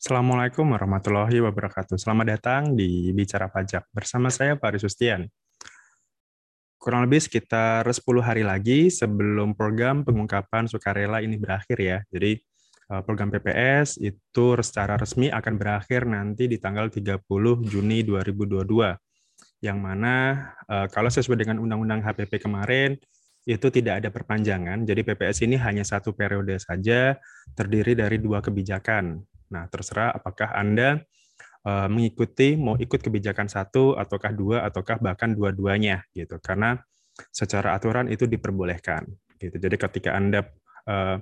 Assalamualaikum warahmatullahi wabarakatuh. Selamat datang di Bicara Pajak bersama saya Pak Risustian. Kurang lebih sekitar 10 hari lagi sebelum program pengungkapan sukarela ini berakhir ya. Jadi eh, program PPS itu secara resmi akan berakhir nanti di tanggal 30 Juni 2022. Yang mana eh, kalau sesuai dengan Undang-Undang HPP kemarin itu tidak ada perpanjangan. Jadi PPS ini hanya satu periode saja, terdiri dari dua kebijakan. Nah, terserah apakah Anda uh, mengikuti mau ikut kebijakan satu ataukah dua ataukah bahkan dua-duanya gitu. Karena secara aturan itu diperbolehkan gitu. Jadi ketika Anda uh,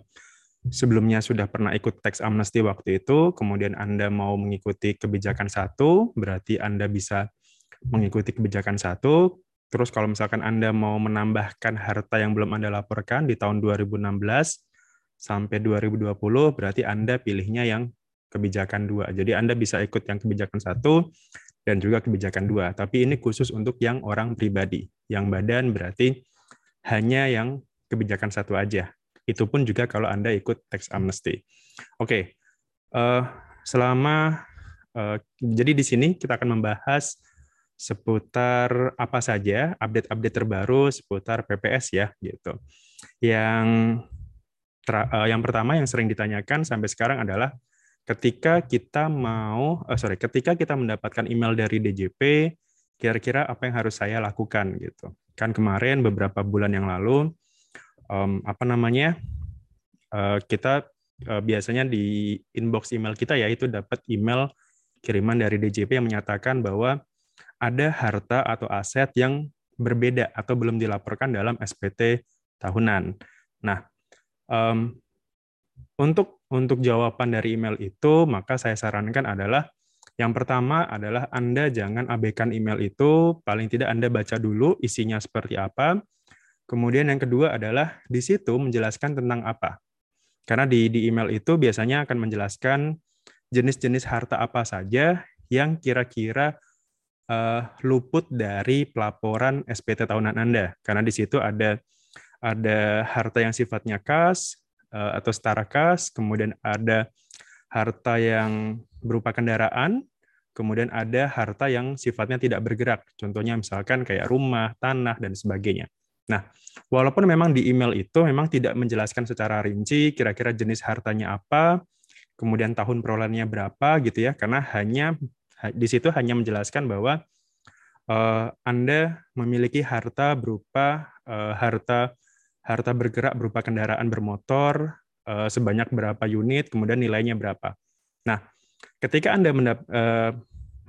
sebelumnya sudah pernah ikut tax amnesty waktu itu, kemudian Anda mau mengikuti kebijakan satu, berarti Anda bisa mengikuti kebijakan satu. Terus kalau misalkan Anda mau menambahkan harta yang belum Anda laporkan di tahun 2016 sampai 2020, berarti Anda pilihnya yang kebijakan dua. Jadi Anda bisa ikut yang kebijakan satu dan juga kebijakan dua. Tapi ini khusus untuk yang orang pribadi. Yang badan berarti hanya yang kebijakan satu aja. Itu pun juga kalau Anda ikut tax amnesty. Oke, uh, selama uh, jadi di sini kita akan membahas seputar apa saja update-update terbaru seputar PPS ya gitu. Yang uh, yang pertama yang sering ditanyakan sampai sekarang adalah ketika kita mau, oh sorry, ketika kita mendapatkan email dari DJP, kira-kira apa yang harus saya lakukan gitu. Kan kemarin beberapa bulan yang lalu, um, apa namanya, uh, kita uh, biasanya di inbox email kita ya itu dapat email kiriman dari DJP yang menyatakan bahwa ada harta atau aset yang berbeda atau belum dilaporkan dalam SPT tahunan. Nah, um, untuk untuk jawaban dari email itu, maka saya sarankan adalah yang pertama adalah Anda jangan abaikan email itu, paling tidak Anda baca dulu isinya seperti apa. Kemudian yang kedua adalah di situ menjelaskan tentang apa. Karena di, di email itu biasanya akan menjelaskan jenis-jenis harta apa saja yang kira-kira uh, luput dari pelaporan SPT tahunan Anda. Karena di situ ada ada harta yang sifatnya kas, atau setara kas, kemudian ada harta yang berupa kendaraan, kemudian ada harta yang sifatnya tidak bergerak. Contohnya misalkan kayak rumah, tanah, dan sebagainya. Nah, walaupun memang di email itu memang tidak menjelaskan secara rinci kira-kira jenis hartanya apa, kemudian tahun perolehannya berapa gitu ya, karena hanya di situ hanya menjelaskan bahwa uh, Anda memiliki harta berupa uh, harta harta bergerak berupa kendaraan bermotor uh, sebanyak berapa unit, kemudian nilainya berapa. Nah, ketika Anda uh,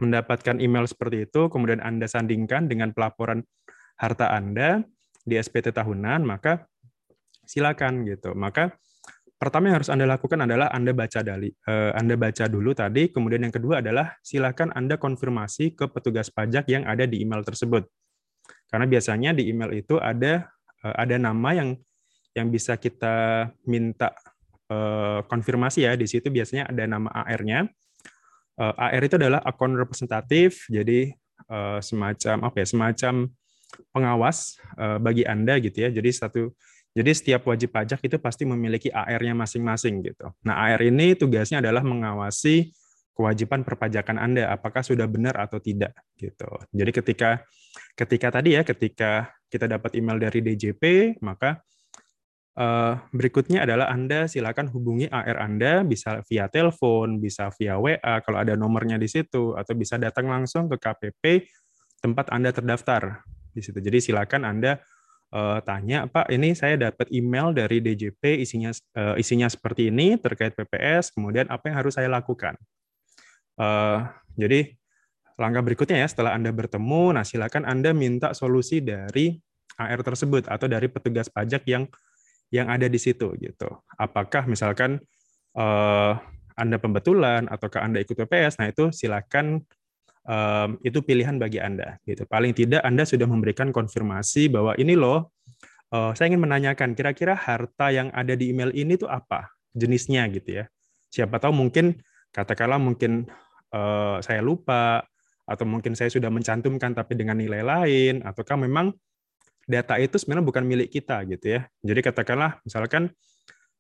mendapatkan email seperti itu, kemudian Anda sandingkan dengan pelaporan harta Anda di SPT tahunan, maka silakan gitu. Maka pertama yang harus Anda lakukan adalah Anda baca dali, uh, Anda baca dulu tadi, kemudian yang kedua adalah silakan Anda konfirmasi ke petugas pajak yang ada di email tersebut. Karena biasanya di email itu ada Eh, ada nama yang yang bisa kita minta uh, konfirmasi ya di situ biasanya ada nama AR-nya. Uh, eh, AR itu adalah akun representatif, jadi uh, semacam apa ya semacam pengawas uh, bagi anda gitu ya. Jadi satu jadi setiap wajib pajak itu pasti memiliki AR-nya masing-masing gitu. Nah AR ini tugasnya adalah mengawasi kewajiban perpajakan Anda apakah sudah benar atau tidak gitu. Jadi ketika ketika tadi ya ketika kita dapat email dari DJP, maka uh, berikutnya adalah Anda silakan hubungi AR Anda, bisa via telepon, bisa via WA kalau ada nomornya di situ, atau bisa datang langsung ke KPP tempat Anda terdaftar di situ. Jadi silakan Anda uh, tanya, Pak, ini saya dapat email dari DJP isinya uh, isinya seperti ini terkait PPS, kemudian apa yang harus saya lakukan? Uh, jadi Langkah berikutnya ya, setelah Anda bertemu, nah silakan Anda minta solusi dari AR tersebut atau dari petugas pajak yang yang ada di situ gitu. Apakah misalkan uh, Anda pembetulan ataukah Anda ikut PPS, nah itu silakan um, itu pilihan bagi Anda gitu. Paling tidak Anda sudah memberikan konfirmasi bahwa ini loh uh, saya ingin menanyakan kira-kira harta yang ada di email ini tuh apa jenisnya gitu ya. Siapa tahu mungkin katakanlah mungkin uh, saya lupa atau mungkin saya sudah mencantumkan tapi dengan nilai lain, ataukah memang data itu sebenarnya bukan milik kita gitu ya. Jadi katakanlah misalkan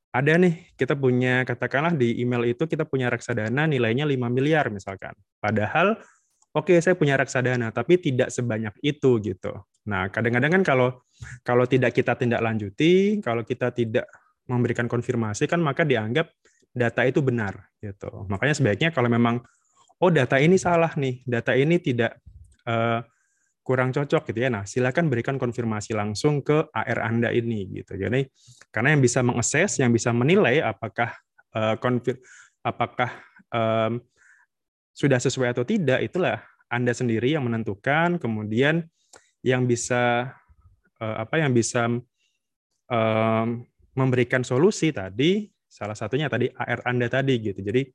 ada nih kita punya katakanlah di email itu kita punya reksadana nilainya 5 miliar misalkan. Padahal oke okay, saya punya reksadana tapi tidak sebanyak itu gitu. Nah, kadang-kadang kan kalau kalau tidak kita tindak lanjuti, kalau kita tidak memberikan konfirmasi kan maka dianggap data itu benar gitu. Makanya sebaiknya kalau memang oh data ini salah nih, data ini tidak uh, kurang cocok gitu ya. Nah, silakan berikan konfirmasi langsung ke AR Anda ini gitu. Jadi karena yang bisa mengakses, yang bisa menilai apakah uh, konfir apakah um, sudah sesuai atau tidak itulah Anda sendiri yang menentukan. Kemudian yang bisa uh, apa yang bisa um, memberikan solusi tadi salah satunya tadi AR Anda tadi gitu. Jadi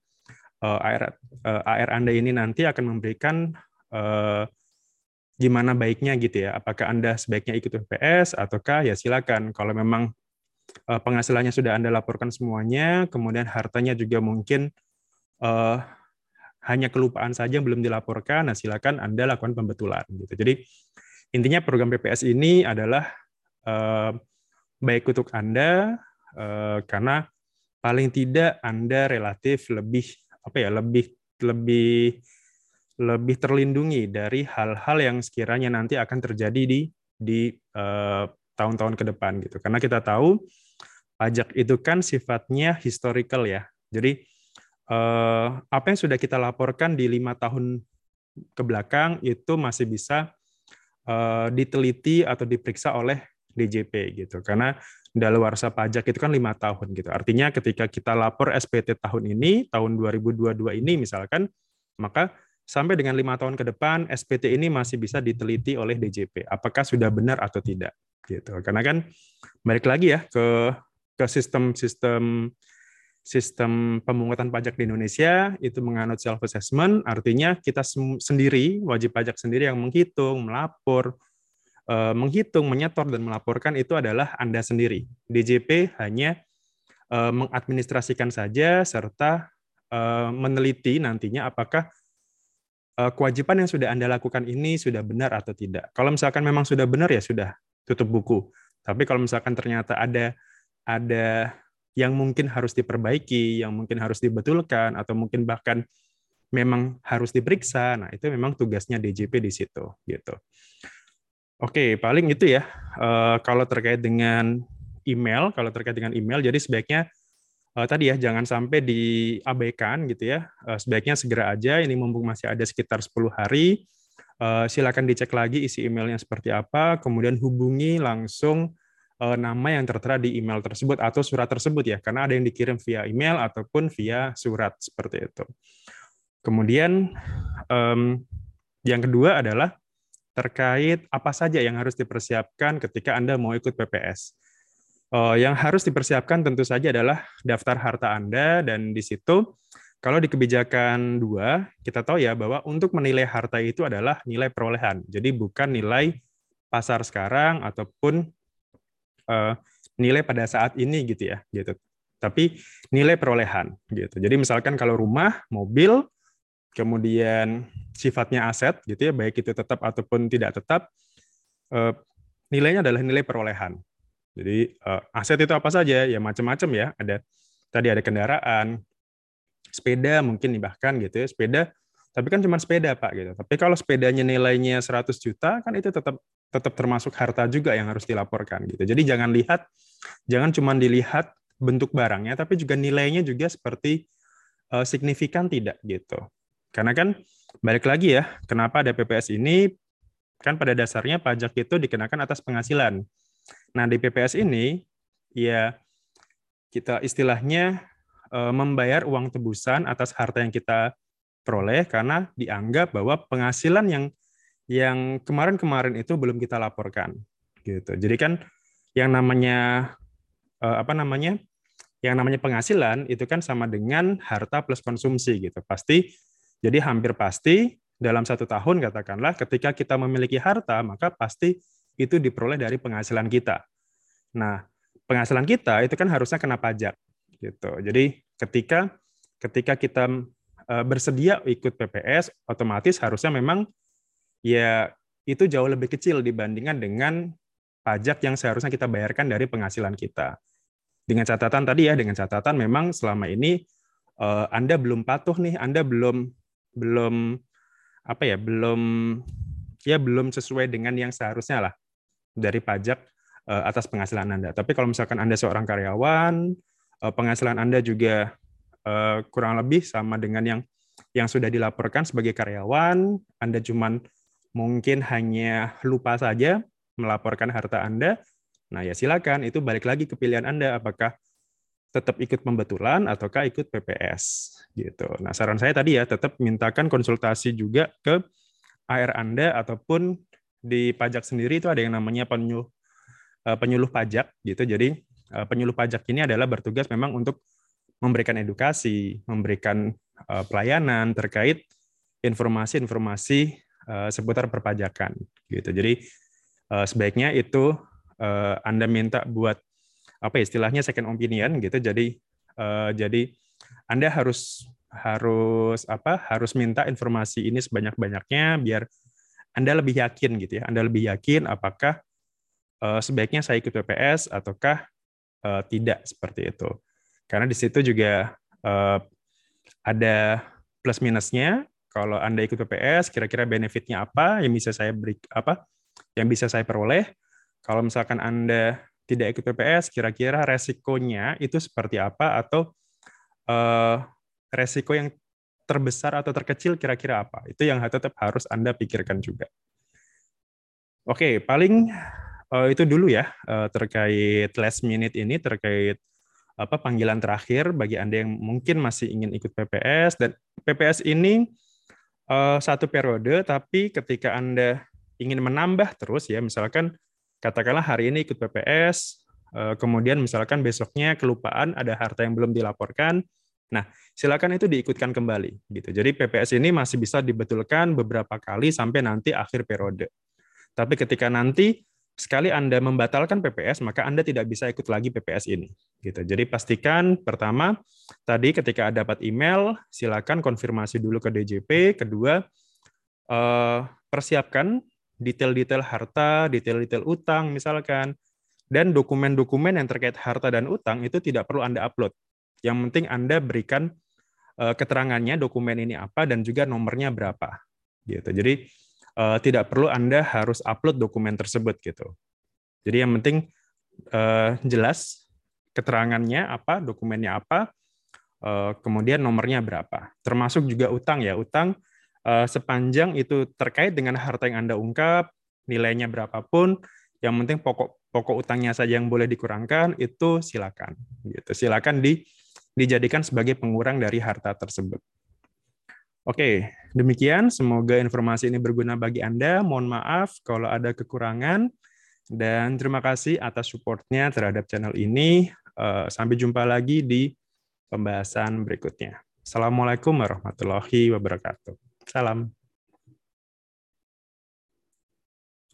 AR uh, AR Anda ini nanti akan memberikan uh, gimana baiknya gitu ya. Apakah Anda sebaiknya ikut PPS ataukah ya silakan. Kalau memang penghasilannya sudah Anda laporkan semuanya, kemudian hartanya juga mungkin hanya kelupaan saja belum dilaporkan, nah silakan Anda lakukan pembetulan gitu. Jadi intinya program PPS ini adalah baik untuk Anda karena paling tidak Anda relatif lebih apa ya, lebih lebih lebih terlindungi dari hal-hal yang sekiranya nanti akan terjadi di di eh, tahun-tahun ke depan gitu. Karena kita tahu pajak itu kan sifatnya historical ya. Jadi uh, apa yang sudah kita laporkan di lima tahun ke belakang itu masih bisa uh, diteliti atau diperiksa oleh DJP gitu. Karena daluarsa pajak itu kan lima tahun gitu. Artinya ketika kita lapor SPT tahun ini, tahun 2022 ini misalkan, maka sampai dengan lima tahun ke depan SPT ini masih bisa diteliti oleh DJP apakah sudah benar atau tidak gitu karena kan balik lagi ya ke ke sistem sistem sistem pemungutan pajak di Indonesia itu menganut self assessment artinya kita sendiri wajib pajak sendiri yang menghitung melapor eh, menghitung menyetor dan melaporkan itu adalah anda sendiri DJP hanya eh, mengadministrasikan saja serta eh, meneliti nantinya apakah kewajiban yang sudah Anda lakukan ini sudah benar atau tidak. Kalau misalkan memang sudah benar ya sudah tutup buku. Tapi kalau misalkan ternyata ada ada yang mungkin harus diperbaiki, yang mungkin harus dibetulkan atau mungkin bahkan memang harus diperiksa, nah itu memang tugasnya DJP di situ gitu. Oke, paling itu ya. Uh, kalau terkait dengan email, kalau terkait dengan email, jadi sebaiknya uh, tadi ya jangan sampai diabaikan gitu ya. Uh, sebaiknya segera aja ini mumpung masih ada sekitar 10 hari. Uh, silakan dicek lagi isi emailnya seperti apa, kemudian hubungi langsung uh, nama yang tertera di email tersebut atau surat tersebut ya, karena ada yang dikirim via email ataupun via surat seperti itu. Kemudian um, yang kedua adalah terkait apa saja yang harus dipersiapkan ketika Anda mau ikut PPS. Uh, yang harus dipersiapkan tentu saja adalah daftar harta Anda dan di situ kalau di kebijakan dua kita tahu ya bahwa untuk menilai harta itu adalah nilai perolehan. Jadi bukan nilai pasar sekarang ataupun uh, nilai pada saat ini gitu ya gitu. Tapi nilai perolehan gitu. Jadi misalkan kalau rumah, mobil, kemudian sifatnya aset gitu ya baik itu tetap ataupun tidak tetap uh, nilainya adalah nilai perolehan jadi uh, aset itu apa saja? Ya macam-macam ya. Ada tadi ada kendaraan, sepeda mungkin nih bahkan gitu ya. Sepeda tapi kan cuma sepeda Pak gitu. Tapi kalau sepedanya nilainya 100 juta kan itu tetap tetap termasuk harta juga yang harus dilaporkan gitu. Jadi jangan lihat jangan cuma dilihat bentuk barangnya tapi juga nilainya juga seperti uh, signifikan tidak gitu. Karena kan balik lagi ya, kenapa ada PPS ini kan pada dasarnya pajak itu dikenakan atas penghasilan. Nah, di PPS ini ya kita istilahnya eh, membayar uang tebusan atas harta yang kita peroleh karena dianggap bahwa penghasilan yang yang kemarin-kemarin itu belum kita laporkan gitu. Jadi kan yang namanya eh, apa namanya? Yang namanya penghasilan itu kan sama dengan harta plus konsumsi gitu. Pasti jadi hampir pasti dalam satu tahun katakanlah ketika kita memiliki harta maka pasti itu diperoleh dari penghasilan kita. Nah, penghasilan kita itu kan harusnya kena pajak gitu. Jadi ketika ketika kita eh, bersedia ikut PPS, otomatis harusnya memang ya itu jauh lebih kecil dibandingkan dengan pajak yang seharusnya kita bayarkan dari penghasilan kita. Dengan catatan tadi ya, dengan catatan memang selama ini uh, Anda belum patuh nih, Anda belum belum apa ya, belum ya belum sesuai dengan yang seharusnya lah dari pajak uh, atas penghasilan Anda. Tapi kalau misalkan Anda seorang karyawan, uh, penghasilan Anda juga uh, kurang lebih sama dengan yang yang sudah dilaporkan sebagai karyawan, Anda cuman mungkin hanya lupa saja melaporkan harta Anda, nah ya silakan itu balik lagi ke pilihan Anda apakah tetap ikut pembetulan ataukah ikut PPS gitu. Nah, saran saya tadi ya tetap mintakan konsultasi juga ke AR Anda ataupun di pajak sendiri itu ada yang namanya penyuluh eh, penyuluh pajak gitu. Jadi eh, penyuluh pajak ini adalah bertugas memang untuk memberikan edukasi, memberikan eh, pelayanan terkait informasi-informasi seputar perpajakan gitu. Jadi sebaiknya itu Anda minta buat apa ya, istilahnya second opinion gitu. Jadi jadi Anda harus harus apa harus minta informasi ini sebanyak-banyaknya biar Anda lebih yakin gitu ya. Anda lebih yakin apakah uh, sebaiknya saya ikut PPS ataukah uh, tidak seperti itu. Karena di situ juga uh, ada plus minusnya. Kalau Anda ikut PPS, kira-kira benefitnya apa yang bisa saya beri apa yang bisa saya peroleh? Kalau misalkan Anda tidak ikut PPS, kira-kira resikonya itu seperti apa atau uh, resiko yang terbesar atau terkecil kira-kira apa? Itu yang tetap harus Anda pikirkan juga. Oke, paling uh, itu dulu ya uh, terkait last minute ini terkait apa panggilan terakhir bagi Anda yang mungkin masih ingin ikut PPS dan PPS ini uh, satu periode tapi ketika Anda ingin menambah terus ya misalkan katakanlah hari ini ikut PPS uh, kemudian misalkan besoknya kelupaan ada harta yang belum dilaporkan Nah, silakan itu diikutkan kembali gitu. Jadi PPS ini masih bisa dibetulkan beberapa kali sampai nanti akhir periode. Tapi ketika nanti sekali Anda membatalkan PPS, maka Anda tidak bisa ikut lagi PPS ini. Gitu. Jadi pastikan pertama tadi ketika dapat email, silakan konfirmasi dulu ke DJP. Kedua, eh, persiapkan detail-detail harta, detail-detail utang misalkan, dan dokumen-dokumen yang terkait harta dan utang itu tidak perlu Anda upload. Yang penting Anda berikan uh, keterangannya dokumen ini apa dan juga nomornya berapa. Gitu. Jadi uh, tidak perlu Anda harus upload dokumen tersebut gitu. Jadi yang penting uh, jelas keterangannya apa, dokumennya apa, kemudian nomornya berapa. Termasuk juga utang ya, utang uh, sepanjang itu terkait dengan harta yang Anda ungkap, nilainya berapapun, yang penting pokok pokok utangnya saja yang boleh dikurangkan itu silakan gitu. Silakan di dijadikan sebagai pengurang dari harta tersebut. Oke, demikian. Semoga informasi ini berguna bagi Anda. Mohon maaf kalau ada kekurangan. Dan terima kasih atas supportnya terhadap channel ini. Eh, sampai jumpa lagi di pembahasan berikutnya. Assalamualaikum warahmatullahi wabarakatuh. Salam.